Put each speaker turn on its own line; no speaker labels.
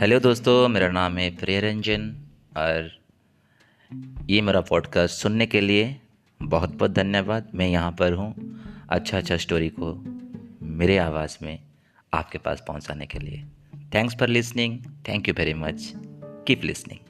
Hello दोस्तों, मेरा नाम है प्रिय रंजन और ये मेरा पॉडकास्ट सुनने के लिए बहुत बहुत धन्यवाद। मैं यहाँ पर हूँ अच्छा अच्छा स्टोरी को मेरे आवाज़ में आपके पास पहुँचाने के लिए। Thanks for listening thank you very much keep listening